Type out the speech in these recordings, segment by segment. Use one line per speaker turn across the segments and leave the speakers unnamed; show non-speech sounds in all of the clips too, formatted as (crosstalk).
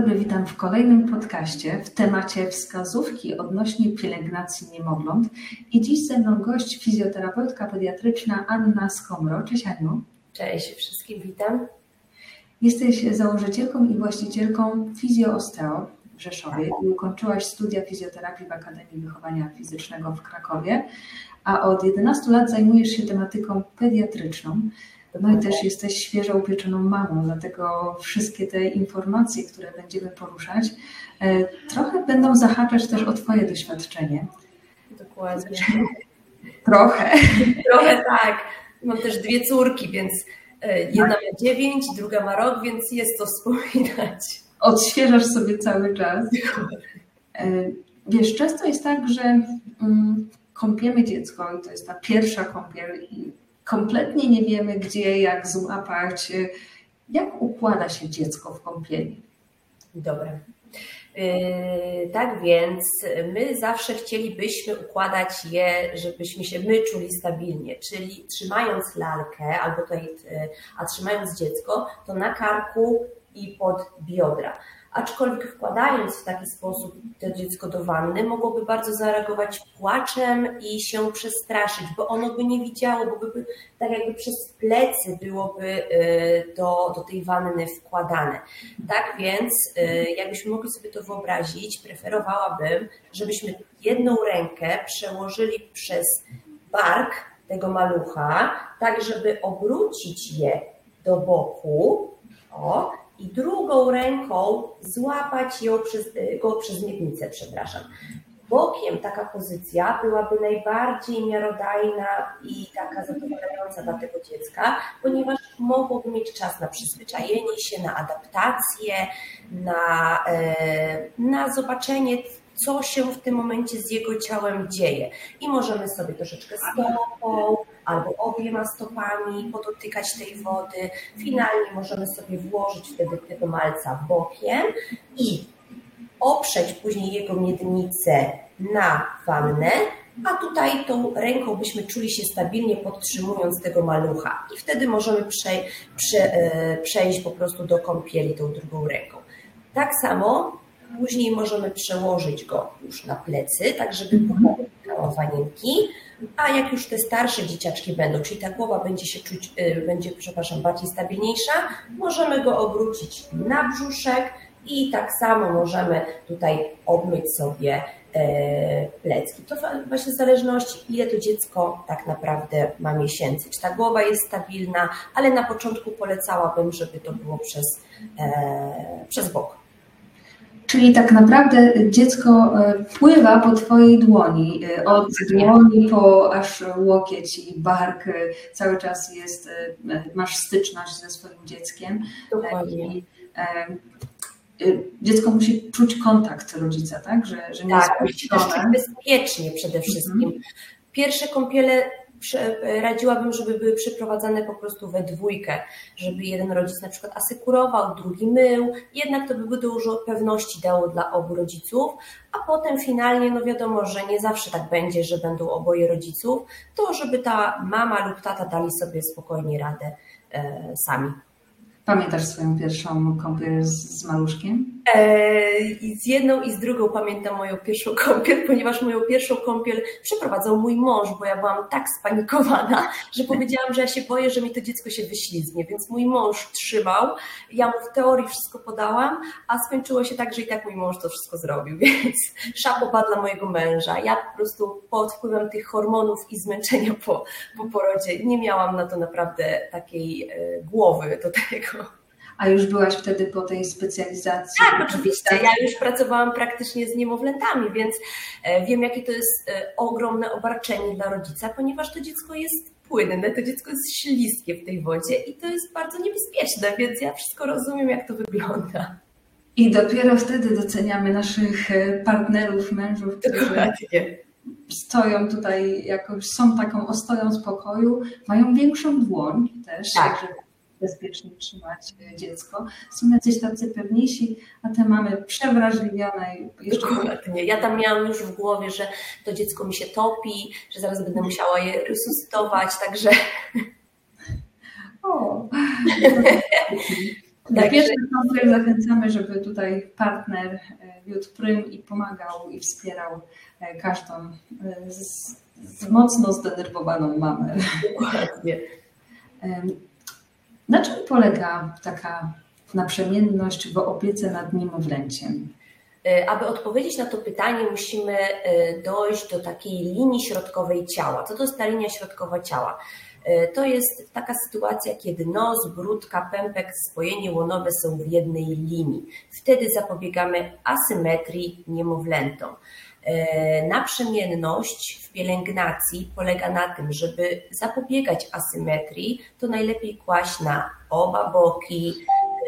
dobry, witam w kolejnym podcaście w temacie wskazówki odnośnie pielęgnacji niemowląt. I dziś ze mną gość fizjoterapeutka pediatryczna Anna Skomro. Cześć Aniu.
Cześć wszystkim, witam.
Jesteś założycielką i właścicielką Fizjoosteo w Rzeszowie i ukończyłaś studia fizjoterapii w Akademii Wychowania Fizycznego w Krakowie, a od 11 lat zajmujesz się tematyką pediatryczną. No i też jesteś świeżo upieczoną mamą, dlatego wszystkie te informacje, które będziemy poruszać, e, trochę będą zahaczać też o Twoje doświadczenie.
Dokładnie. (laughs)
Trochę. (laughs)
Trochę tak. Mam też dwie córki, więc e, jedna ma dziewięć, druga ma rok, więc jest to wspominać.
Odświeżasz sobie cały czas. E, wiesz, często jest tak, że mm, kąpiemy dziecko i to jest ta pierwsza kąpiel i kompletnie nie wiemy, gdzie, jak złapać. Jak układa się dziecko w kąpieli?
Dobre. Yy, tak więc my zawsze chcielibyśmy układać je, żebyśmy się my czuli stabilnie, czyli trzymając lalkę albo tutaj, yy, a trzymając dziecko, to na karku i pod biodra aczkolwiek wkładając w taki sposób to dziecko do wanny, mogłoby bardzo zareagować płaczem i się przestraszyć, bo ono by nie widziało, bo by tak jakby przez plecy byłoby y, do, do tej wanny wkładane. Tak więc, y, jakbyśmy mogli sobie to wyobrazić, preferowałabym, żebyśmy jedną rękę przełożyli przez bark tego malucha, tak żeby obrócić je do boku, o, i drugą ręką złapać ją przez, y, go przez miednicę, przepraszam. Bokiem taka pozycja byłaby najbardziej miarodajna i taka zadowalająca dla tego dziecka, ponieważ mogłoby mieć czas na przyzwyczajenie się, na adaptację, na, e, na zobaczenie co się w tym momencie z jego ciałem dzieje. I możemy sobie troszeczkę stopą albo obiema stopami podotykać tej wody. Finalnie możemy sobie włożyć wtedy tego malca bokiem i oprzeć później jego miednicę na wannę, a tutaj tą ręką byśmy czuli się stabilnie podtrzymując tego malucha i wtedy możemy prze, prze, e, przejść po prostu do kąpieli tą drugą ręką. Tak samo Później możemy przełożyć go już na plecy, tak żeby pomagało wanienki. A jak już te starsze dzieciaczki będą, czyli ta głowa będzie się czuć, y, będzie, przepraszam, bardziej stabilniejsza, możemy go obrócić na brzuszek i tak samo możemy tutaj obmyć sobie e, plecki. To właśnie w zależności, ile to dziecko tak naprawdę ma miesięcy. Czy ta głowa jest stabilna, ale na początku polecałabym, żeby to było przez, e, przez bok.
Czyli tak naprawdę dziecko e, pływa po Twojej dłoni, e, od dłoni po aż łokieć i bark, e, cały czas jest, masz styczność ze swoim dzieckiem.
Dokładnie. I,
dziecko musi czuć kontakt rodzica, tak? Że, że nie
tak, musi czuć bezpiecznie przede wszystkim. Mhm. Pierwsze kąpiele radziłabym, żeby były przeprowadzane po prostu we dwójkę, żeby jeden rodzic na przykład asykurował, drugi mył, jednak to by dużo pewności dało dla obu rodziców, a potem finalnie, no wiadomo, że nie zawsze tak będzie, że będą oboje rodziców, to żeby ta mama lub tata dali sobie spokojnie radę e, sami.
Pamiętasz swoją pierwszą kąpiel z, maluszkiem?
Eee, z jedną i z drugą pamiętam moją pierwszą kąpiel, (laughs) ponieważ moją pierwszą kąpiel przeprowadzał mój mąż, bo ja byłam tak spanikowana, że powiedziałam, że ja się boję, że mi to dziecko się wyślizgnie, więc mój mąż trzymał, ja mu w teorii wszystko podałam, a skończyło się tak, że i tak mój mąż to wszystko zrobił, (laughs) więc szapoba dla mojego męża. Ja po prostu pod wpływem tych hormonów i zmęczenia po, po porodzie nie miałam na to naprawdę takiej e, głowy do tego.
A już byłaś wtedy po tej specjalizacji?
Tak, oczywiście. Ja już pracowałam praktycznie z niemowlętami, więc e, wiem, jakie to jest e, ogromne obarczenie dla rodzica, ponieważ to dziecko jest płynne, to dziecko jest śliskie w tej wodzie i to jest bardzo niebezpieczne, więc ja wszystko rozumiem, jak to wygląda.
I dopiero wtedy doceniamy naszych e, partnerów, mężów, którzy Dokładnie. stoją tutaj jakoś, są taką ostoją spokoju, mają większą dłoń też, tak. żeby bezpiecznie trzymać e, dziecko. Są jacyś tacy pewniejsi, a te mamy przewrażliwione.
Jeszcze Dokładnie. Ja tam miałam już w głowie, że to dziecko mi się topi, że zaraz będę musiała je resuscytować, także...
O. (laughs) Na pierwszy zachęcamy, żeby tutaj partner wiódł prym i pomagał i wspierał każdą z, z mocno zdenerwowaną mamę. Dokładnie. Na czym polega taka naprzemienność w opiece nad niemowlęciem?
E, aby odpowiedzieć na to pytanie, musimy e, dojść do takiej linii środkowej ciała. Co to jest ta linia środkowa ciała? E, to jest taka sytuacja, kiedy nos, brudka, pępek, spojenie łonowe są w jednej linii. Wtedy zapobiegamy asymetrii niemowlętom. Naprzemienność w pielęgnacji polega na tym, żeby zapobiegać asymetrii, to najlepiej kłaść na oba boki,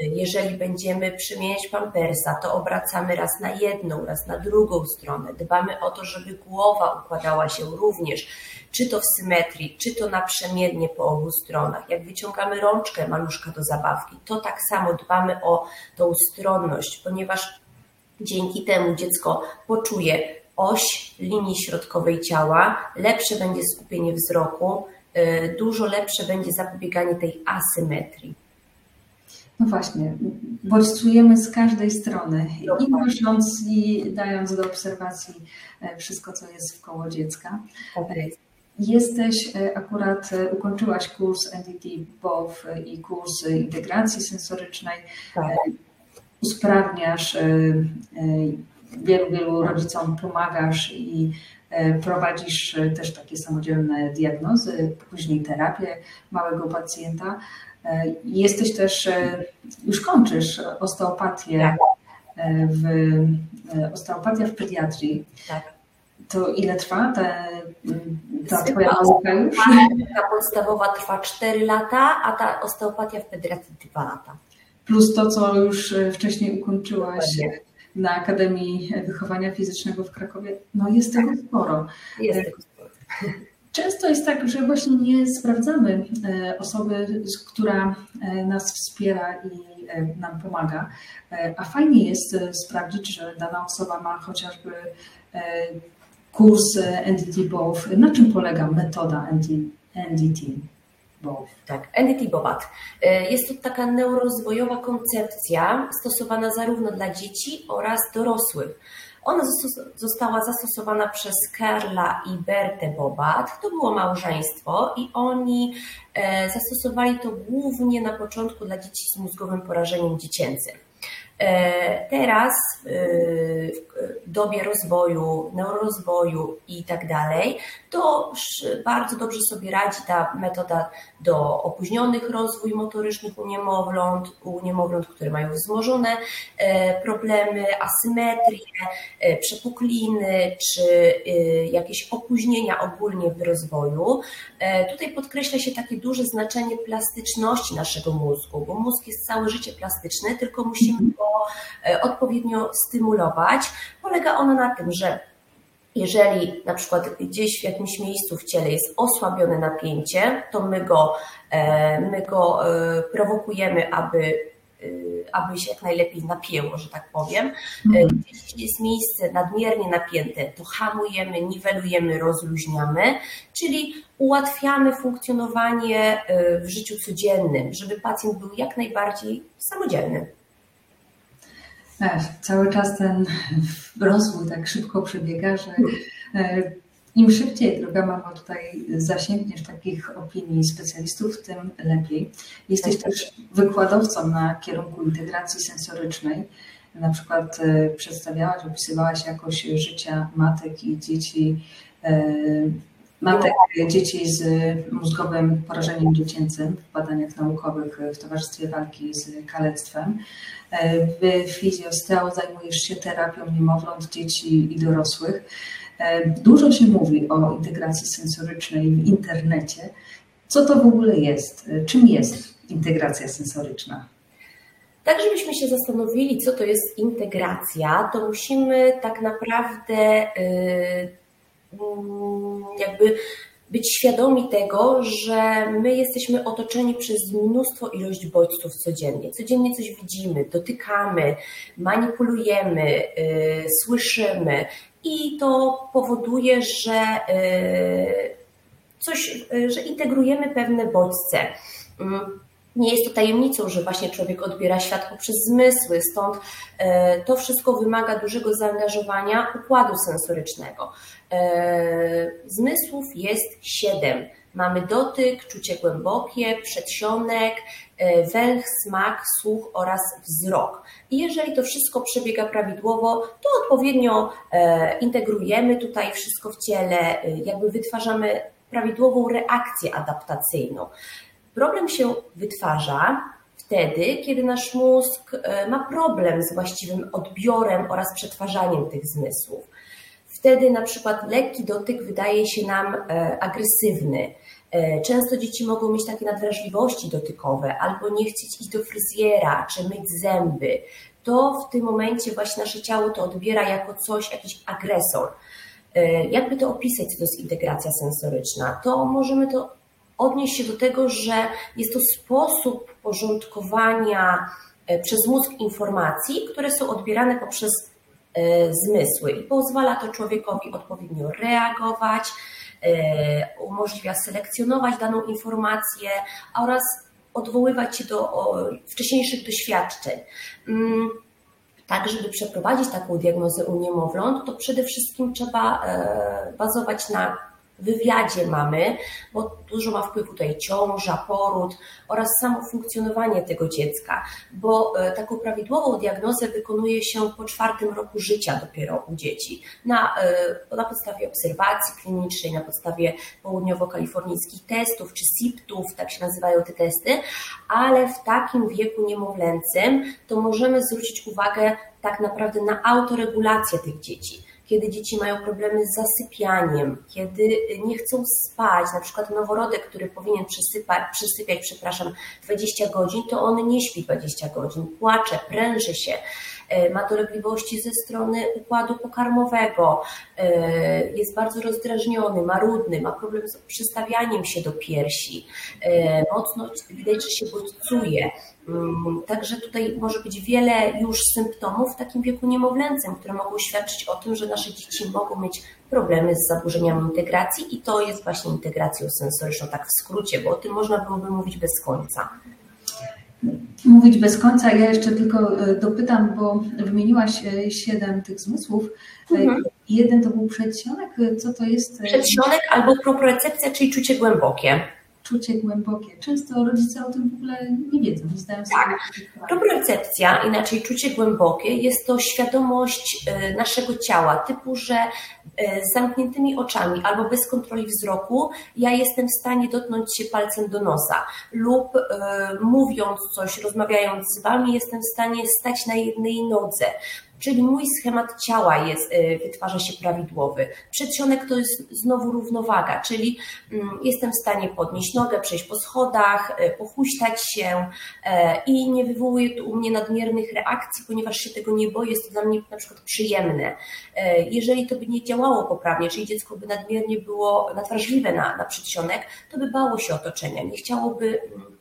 jeżeli będziemy przemieniać pampersa, to obracamy raz na jedną, raz na drugą stronę. Dbamy o to, żeby głowa układała się również, czy to w symetrii, czy to naprzemiennie po obu stronach. Jak wyciągamy rączkę maluszka do zabawki, to tak samo dbamy o tą stronność, ponieważ dzięki temu dziecko poczuje oś linii środkowej ciała, lepsze będzie skupienie wzroku, y, dużo lepsze będzie zapobieganie tej asymetrii.
No właśnie, bodźcujemy z każdej strony i myśląc i dając do obserwacji e, wszystko, co jest w koło dziecka. Okay. Jesteś e, akurat, e, ukończyłaś kurs NDT BOW i kurs integracji sensorycznej. Tak. Usprawniasz, wielu, wielu rodzicom pomagasz i prowadzisz też takie samodzielne diagnozy, później terapię małego pacjenta. E, jesteś też, e, już kończysz osteopatię tak. E, w, osteopatia w pediatrii. Tak. To ile trwa ta, ta twoja nauka już?
Ta podstawowa trwa 4 lata, a ta osteopatia w pediatrii 2 lata.
Plus to, co już wcześniej ukończyłaś na Akademii Wychowania Fizycznego w Krakowie. No jest tego sporo. Jest tego sporo. (laughs) Często jest tak, że właśnie nie sprawdzamy e, osoby, która e, nas wspiera i e, nam pomaga, a fajnie jest sprawdzić, że dana osoba ma chociażby kurs NDT BOW. Na czym polega metoda NDT? BOW?
Tak, NDT BOWAT. Jest to taka neurozwojowa koncepcja stosowana zarówno dla dzieci oraz dorosłych. Ona została zastosowana przez Karla i Bertę Bobat. To było małżeństwo i oni e, zastosowali to głównie na początku dla dzieci z mózgowym porażeniem dziecięcym. E, teraz e, w dobie rozwoju, neurorozwoju i tak dalej, to bardzo dobrze sobie radzi ta metoda do opóźnionych rozwój motorycznych u niemowląt, u niemowląt, które mają wzmożone e, problemy, asymetrie, przepukliny czy jakieś opóźnienia ogólnie w rozwoju. Tutaj podkreśla się takie duże znaczenie plastyczności naszego mózgu, bo mózg jest całe życie plastyczny, tylko musimy go E, odpowiednio stymulować. Polega ono na tym, że jeżeli na przykład gdzieś w jakimś miejscu w ciele jest osłabione napięcie, to my go, e, my go e, prowokujemy, aby, aby się jak najlepiej napięło, że tak powiem. Mhm. Jeśli jest miejsce nadmiernie napięte, to hamujemy, niwelujemy, rozluźniamy, czyli ułatwiamy funkcjonowanie w życiu codziennym, żeby pacjent był jak najbardziej samodzielny.
Tak, cały czas ten rozwój tak szybko przebiega, że e, im szybciej, droga mama, tutaj zasięgniesz takich opinii specjalistów, tym lepiej. Jesteś tak, też wykładowcą na kierunku integracji sensorycznej. Na przykład e, przedstawiałaś, opisywałaś jakość życia matek i dzieci, e, matek, dzieci z mózgowym porażeniem dziecięcym w badaniach naukowych w Towarzystwie Walki z Kalectwem. W Fizjosteo zajmujesz się terapią niemowląt, dzieci i dorosłych. Dużo się mówi o integracji sensorycznej w internecie. Co to w ogóle jest? Czym jest integracja sensoryczna?
Tak, żebyśmy się zastanowili, co to jest integracja, to musimy tak naprawdę y, jakby być świadomi tego, że my jesteśmy otoczeni przez mnóstwo ilość bodźców codziennie. Codziennie coś widzimy, dotykamy, manipulujemy, yy, słyszymy i to powoduje, że yy, coś, yy, że integrujemy pewne bodźce. Nie jest to tajemnicą, że właśnie człowiek odbiera świat poprzez zmysły, stąd e, to wszystko wymaga dużego zaangażowania układu sensorycznego. E, zmysłów jest siedem. Mamy dotyk, czucie głębokie, przedsionek, e, węch, smak, słuch oraz wzrok. I jeżeli to wszystko przebiega prawidłowo, to odpowiednio integrujemy tutaj wszystko w ciele, jakby wytwarzamy prawidłową reakcję adaptacyjną. Problem się wytwarza wtedy, kiedy nasz mózg e, ma problem z właściwym odbiorem oraz przetwarzaniem tych zmysłów. Wtedy na przykład lekki dotyk wydaje się nam e, agresywny. E, często dzieci mogą mieć takie nadwrażliwości dotykowe albo nie chcieć iść do fryzjera czy myć zęby. To w tym momencie właśnie nasze ciało to odbiera jako coś, jakiś agresor. Jakby to opisać, co to jest integracja sensoryczna? To możemy to odnieść się do tego, że jest to sposób porządkowania e, przez mózg informacji, które są odbierane poprzez e, zmysły i pozwala to człowiekowi odpowiednio reagować, e, umożliwia selekcjonować daną informację oraz odwoływać się do wcześniejszych doświadczeń. Mm, tak, żeby przeprowadzić taką diagnozę u niemowląt, to przede wszystkim trzeba bazować na wywiadzie mamy, bo dużo ma wpływu tutaj ciąża, poród oraz samo funkcjonowanie tego dziecka, bo e, taką prawidłową diagnozę wykonuje się po czwartym roku życia dopiero u dzieci, na, e, na podstawie obserwacji klinicznej, na podstawie południowo-kalifornijskich testów czy SIPTów, tak się nazywają te testy, ale w takim wieku niemowlęcym to możemy zwrócić uwagę tak naprawdę na autoregulację tych dzieci kiedy dzieci mają problemy z zasypianiem, kiedy nie chcą spać, na przykład noworodek, który powinien przysypać, przysypiać, przepraszam, 20 godzin, to on nie śpi 20 godzin, płacze, pręży się, ma dolegliwości ze strony układu pokarmowego, e, jest bardzo rozdrażniony, marudny, ma problem z przystawianiem się do piersi, e, mocno widać, że się bodźcuje. Mm, także tutaj może być wiele już symptomów w takim wieku niemowlęcym, które mogą świadczyć o tym, że nasze dzieci mogą mieć problemy z zaburzeniami integracji i to jest właśnie integracją sensoryczną, tak w skrócie, bo o tym można byłoby mówić bez końca.
Mówić bez końca, ja jeszcze tylko e, dopytam, bo wymieniłaś e, siedem tych zmysłów. E, mhm. Jeden to był przedsionek, co to jest?
Przedsionek albo propriocepcja, czyli czucie głębokie
czucie głębokie. Często rodzice o tym w ogóle nie wiedzą, nie zdają sobie
Tak. Propriocepcja, inaczej czucie głębokie, jest to świadomość e, naszego ciała, typu, że e, z zamkniętymi oczami albo bez kontroli wzroku ja jestem w stanie dotknąć się palcem do nosa lub e, mówiąc coś, rozmawiając z Wami jestem w stanie stać na jednej nodze, czyli mój schemat ciała jest, y, wytwarza się prawidłowy. Przedsionek to jest znowu równowaga, czyli mm, jestem w stanie podnieść nogę, przejść po schodach, y, pochuśtać się e, i nie wywołuje u mnie nadmiernych reakcji, ponieważ się tego nie boję, jest to dla mnie na przykład przyjemne. E, jeżeli to by nie działało poprawnie, czyli dziecko by nadmiernie było nadwrażliwe na, na przedsionek, to by bało się otoczenia, nie chciałoby mm,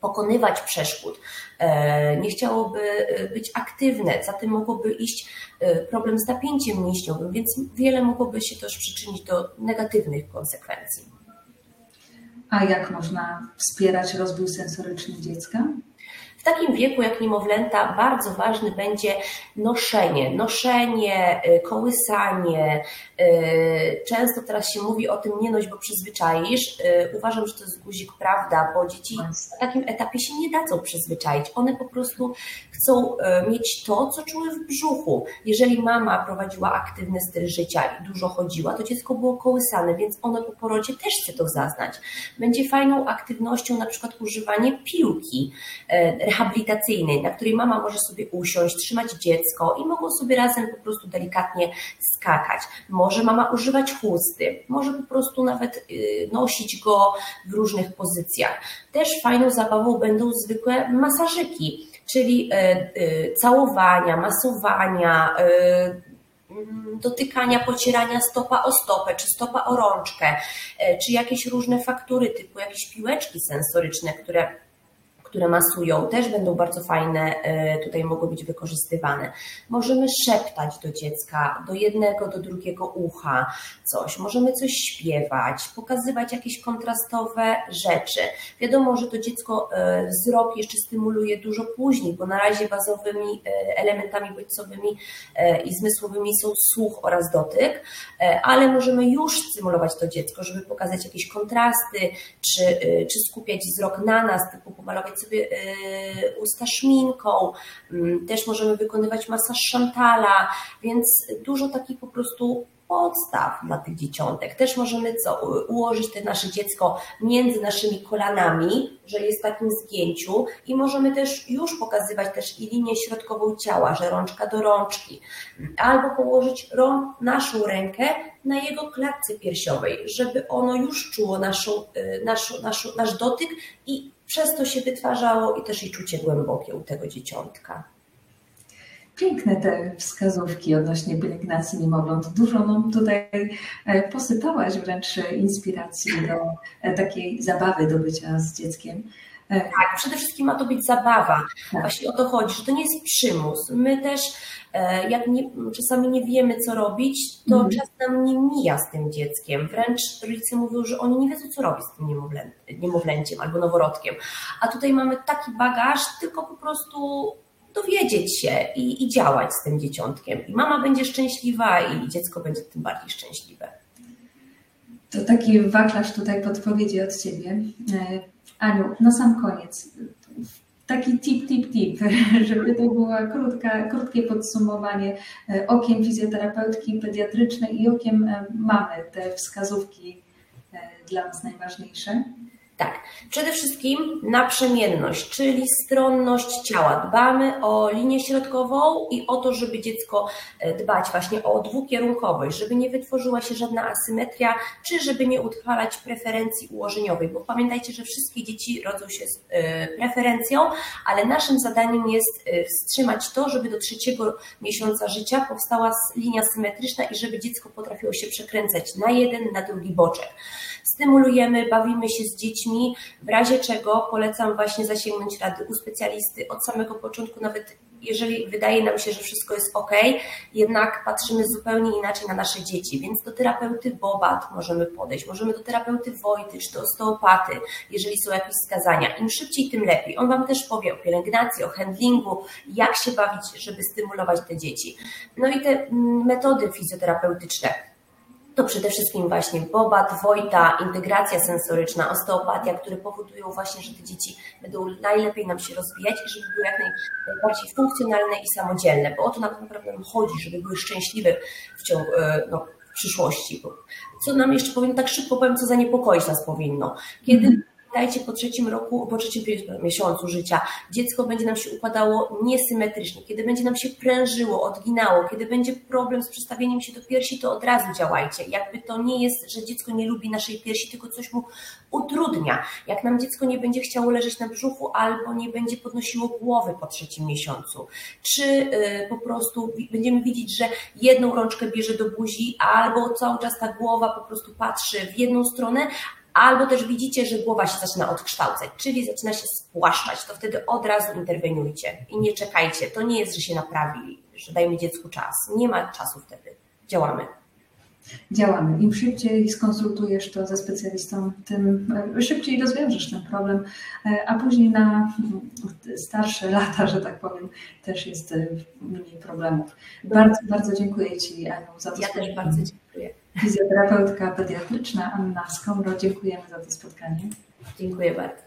pokonywać przeszkód, e, nie chciałoby e, być aktywne, za tym mogłoby iść e, problem z napięciem mięśniowym, więc wiele mogłoby się też przyczynić do negatywnych konsekwencji.
A jak można wspierać rozwój sensoryczny dziecka?
Takim wieku jak niemowlęta bardzo ważny będzie noszenie, noszenie, y, kołysanie. Y, często teraz się mówi o tym nie noś, bo przyzwyczaisz. Y, uważam, że to jest guzik prawda, bo dzieci na takim etapie się nie dadzą przyzwyczaić. One po prostu chcą mieć to, co czuły w brzuchu. Jeżeli mama prowadziła aktywny styl życia i dużo chodziła, to dziecko było kołysane, więc ono po porodzie też chce to zaznać. Będzie fajną aktywnością na przykład używanie piłki, rehabilitacyjnej, na której mama może sobie usiąść, trzymać dziecko i mogą sobie razem po prostu delikatnie skakać. Może mama używać chusty, może po prostu nawet y, nosić go w różnych pozycjach. Też fajną zabawą będą zwykłe masażyki, czyli y, y, całowania, masowania, mm, dotykania, pocierania stopa o stopę, czy stopa o rączkę, czy jakieś różne faktury typu jakieś piłeczki sensoryczne, które które masują, też będą bardzo fajne, e, tutaj mogą być wykorzystywane. Możemy szeptać do dziecka, do jednego, do drugiego ucha coś, możemy coś śpiewać, pokazywać jakieś kontrastowe rzeczy. Wiadomo, że to dziecko e, wzrok jeszcze stymuluje dużo później, bo na razie bazowymi e, elementami bodźcowymi i zmysłowymi są słuch oraz dotyk, ale możemy już stymulować to dziecko, żeby pokazać jakieś kontrasty, czy, czy skupiać wzrok na nas, typu pomalować sobie y, usta szminką, mm, też możemy wykonywać masaż szantala, więc dużo takich po prostu podstaw dla tych dzieciątek. Też możemy co, ułożyć to nasze dziecko między naszymi kolanami, że jest w takim zgięciu i możemy też już pokazywać też i linię środkową ciała, że rączka do rączki, albo położyć rą, naszą rękę na jego klatce piersiowej, żeby ono już czuło naszą, naszą, naszą, nasz dotyk i przez to się wytwarzało i też i czucie głębokie u tego dzieciątka.
Piękne te wskazówki odnośnie pielęgnacji niemowląt. Dużo nam tutaj e, posypałaś wręcz inspiracji do e, takiej zabawy do bycia z dzieckiem.
E, tak, przede wszystkim ma to być zabawa. Tak. Właśnie o to chodzi, że to nie jest przymus. My też, jak nie, czasami nie wiemy, co robić, to mm. czas nam nie mija z tym dzieckiem. Wręcz rodzice mówią, że oni nie wiedzą, co robić z tym niemowlę, niemowlęciem albo noworodkiem. A tutaj mamy taki bagaż, tylko po prostu dowiedzieć się i, i działać z tym dzieciątkiem. I mama będzie szczęśliwa i dziecko będzie tym bardziej szczęśliwe.
To taki wachlarz tutaj podpowiedzi od Ciebie. E, Aniu, na sam koniec, taki tip, tip, tip, (laughs) żeby to było krótka, krótkie podsumowanie e, okiem fizjoterapeutki pediatrycznej i okiem e, mamy, te wskazówki dla nas najważniejsze.
Tak, przede wszystkim naprzemienność, czyli stronność ciała. Dbamy o linię środkową i o to, żeby dziecko e, dbać właśnie o dwukierunkowość, żeby nie wytworzyła się żadna asymetria, czy żeby nie utrwalać preferencji ułożeniowej, bo pamiętajcie, że wszystkie dzieci rodzą się z e, preferencją, ale naszym zadaniem jest e, wstrzymać to, żeby do trzeciego miesiąca życia powstała linia symetryczna i żeby dziecko potrafiło się przekręcać na jeden, na drugi boczek stymulujemy, bawimy się z dziećmi, w razie czego polecam właśnie zasięgnąć rady u specjalisty od samego początku, nawet jeżeli wydaje nam się, że wszystko jest ok, jednak patrzymy zupełnie inaczej na nasze dzieci, więc do terapeuty Bobat możemy podejść, możemy do terapeuty Wojty czy do osteopaty, jeżeli są jakieś wskazania. Im szybciej, tym lepiej. On Wam też powie o pielęgnacji, o handlingu, jak się bawić, żeby stymulować te dzieci. No i te mm, metody fizjoterapeutyczne to przede wszystkim właśnie bobat, wojta, integracja sensoryczna, osteopatia, które powodują właśnie, że te dzieci będą najlepiej nam się rozwijać i żeby były jak najbardziej funkcjonalne i samodzielne, bo o to tak naprawdę nam chodzi, żeby były szczęśliwe w ciągu, e, no, w przyszłości. Co nam jeszcze powinno, tak szybko powiem, co zaniepokoić nas powinno. Kiedy pamiętajcie, po trzecim roku, po trzecim miesiącu życia dziecko będzie nam się układało niesymetrycznie, kiedy będzie nam się prężyło, odginało, kiedy będzie problem z przestawieniem się do piersi, to od razu działajcie. Jakby to nie jest, że dziecko nie lubi naszej piersi, tylko coś mu utrudnia. Jak nam dziecko nie będzie chciało leżeć na brzuchu albo nie będzie podnosiło głowy po trzecim miesiącu, czy y, po prostu będziemy widzieć, że jedną rączkę bierze do buzi albo cały czas ta głowa po prostu patrzy w jedną stronę, albo też widzicie, że głowa się zaczyna odkształcać, czyli zaczyna się spłaszczać, to wtedy od razu interweniujcie i nie czekajcie. To nie jest, że się naprawi, że dajmy dziecku czas. Nie ma czasu wtedy. Działamy.
Działamy. Im szybciej skonsultujesz to ze specjalistą, tym e, szybciej rozwiążesz ten problem, e, a później na starsze (laughs) lata, że tak powiem, też jest e, mniej problemów. Bardzo, bardzo dziękuję Ci, Aniu, za to
Ja też bardzo dziękuję
fizjoterapeutka pediatryczna Anna Skomro. Dziękujemy za to spotkanie.
Dziękuję bardzo.